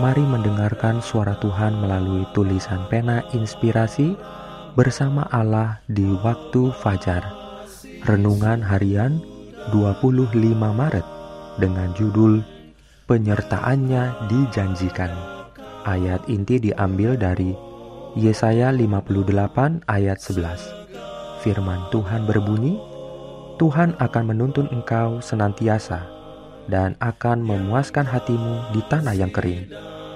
Mari mendengarkan suara Tuhan melalui tulisan pena inspirasi bersama Allah di waktu fajar. Renungan harian 25 Maret dengan judul Penyertaannya dijanjikan. Ayat inti diambil dari Yesaya 58 ayat 11. Firman Tuhan berbunyi, Tuhan akan menuntun engkau senantiasa dan akan memuaskan hatimu di tanah yang kering,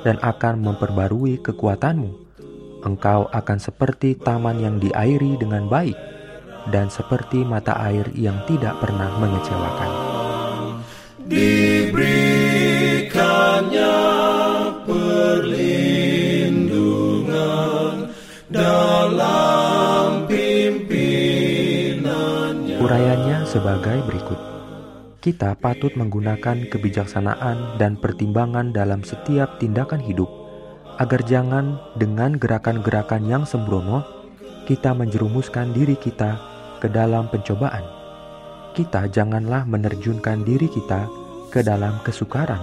dan akan memperbarui kekuatanmu. Engkau akan seperti taman yang diairi dengan baik, dan seperti mata air yang tidak pernah mengecewakan. Diberikannya perlindungan dalam pimpinannya. Urayanya sebagai berikut kita patut menggunakan kebijaksanaan dan pertimbangan dalam setiap tindakan hidup, agar jangan dengan gerakan-gerakan yang sembrono kita menjerumuskan diri kita ke dalam pencobaan. Kita janganlah menerjunkan diri kita ke dalam kesukaran,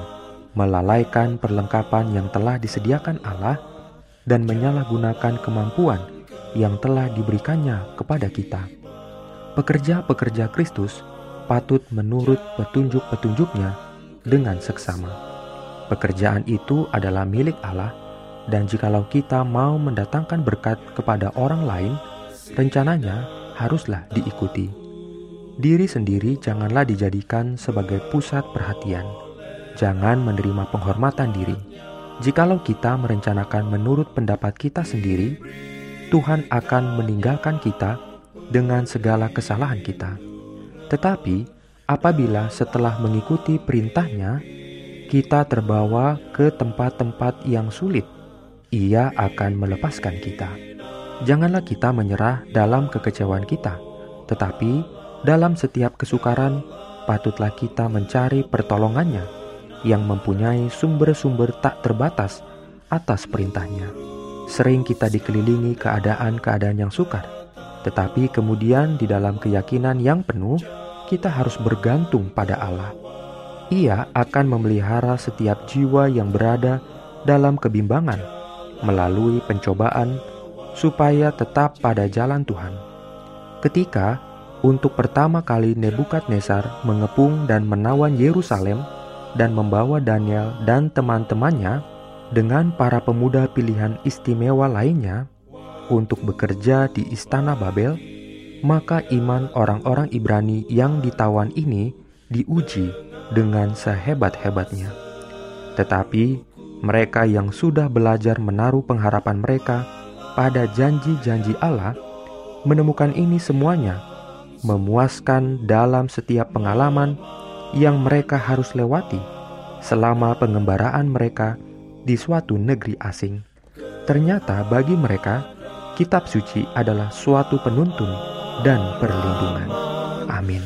melalaikan perlengkapan yang telah disediakan Allah, dan menyalahgunakan kemampuan yang telah diberikannya kepada kita. Pekerja-pekerja Kristus patut menurut petunjuk-petunjuknya dengan seksama. Pekerjaan itu adalah milik Allah, dan jikalau kita mau mendatangkan berkat kepada orang lain, rencananya haruslah diikuti. Diri sendiri janganlah dijadikan sebagai pusat perhatian. Jangan menerima penghormatan diri. Jikalau kita merencanakan menurut pendapat kita sendiri, Tuhan akan meninggalkan kita dengan segala kesalahan kita. Tetapi apabila setelah mengikuti perintahnya, kita terbawa ke tempat-tempat yang sulit, ia akan melepaskan kita. Janganlah kita menyerah dalam kekecewaan kita, tetapi dalam setiap kesukaran patutlah kita mencari pertolongannya yang mempunyai sumber-sumber tak terbatas atas perintahnya. Sering kita dikelilingi keadaan-keadaan yang sukar, tetapi kemudian di dalam keyakinan yang penuh, kita harus bergantung pada Allah. Ia akan memelihara setiap jiwa yang berada dalam kebimbangan melalui pencobaan supaya tetap pada jalan Tuhan. Ketika untuk pertama kali Nebukadnezar mengepung dan menawan Yerusalem dan membawa Daniel dan teman-temannya dengan para pemuda pilihan istimewa lainnya untuk bekerja di istana Babel, maka iman orang-orang Ibrani yang ditawan ini diuji dengan sehebat-hebatnya. Tetapi mereka yang sudah belajar menaruh pengharapan mereka pada janji-janji Allah menemukan ini semuanya memuaskan dalam setiap pengalaman yang mereka harus lewati selama pengembaraan mereka di suatu negeri asing. Ternyata bagi mereka kitab suci adalah suatu penuntun dan perlindungan. Amin.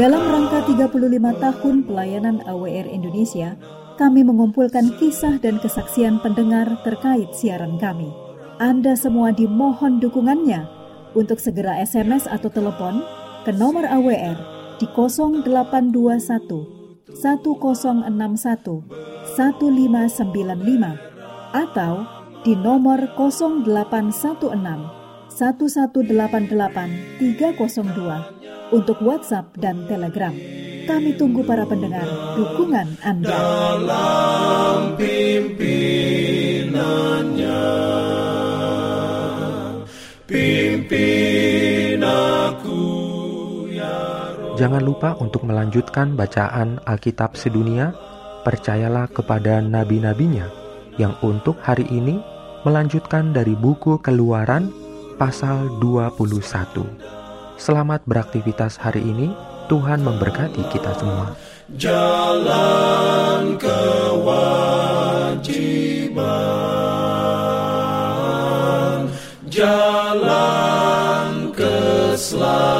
Dalam rangka 35 tahun pelayanan AWR Indonesia, kami mengumpulkan kisah dan kesaksian pendengar terkait siaran kami. Anda semua dimohon dukungannya untuk segera SMS atau telepon ke nomor AWR di 0821 1061 1595 atau di nomor 0816 1188 302 untuk WhatsApp dan Telegram. Kami tunggu para pendengar dukungan Anda. Dalam pimpinannya, pimpin Jangan lupa untuk melanjutkan bacaan Alkitab sedunia. Percayalah kepada nabi-nabinya yang untuk hari ini melanjutkan dari buku Keluaran pasal 21. Selamat beraktivitas hari ini. Tuhan memberkati kita semua. Jalan kewajiban, jalan keselamatan.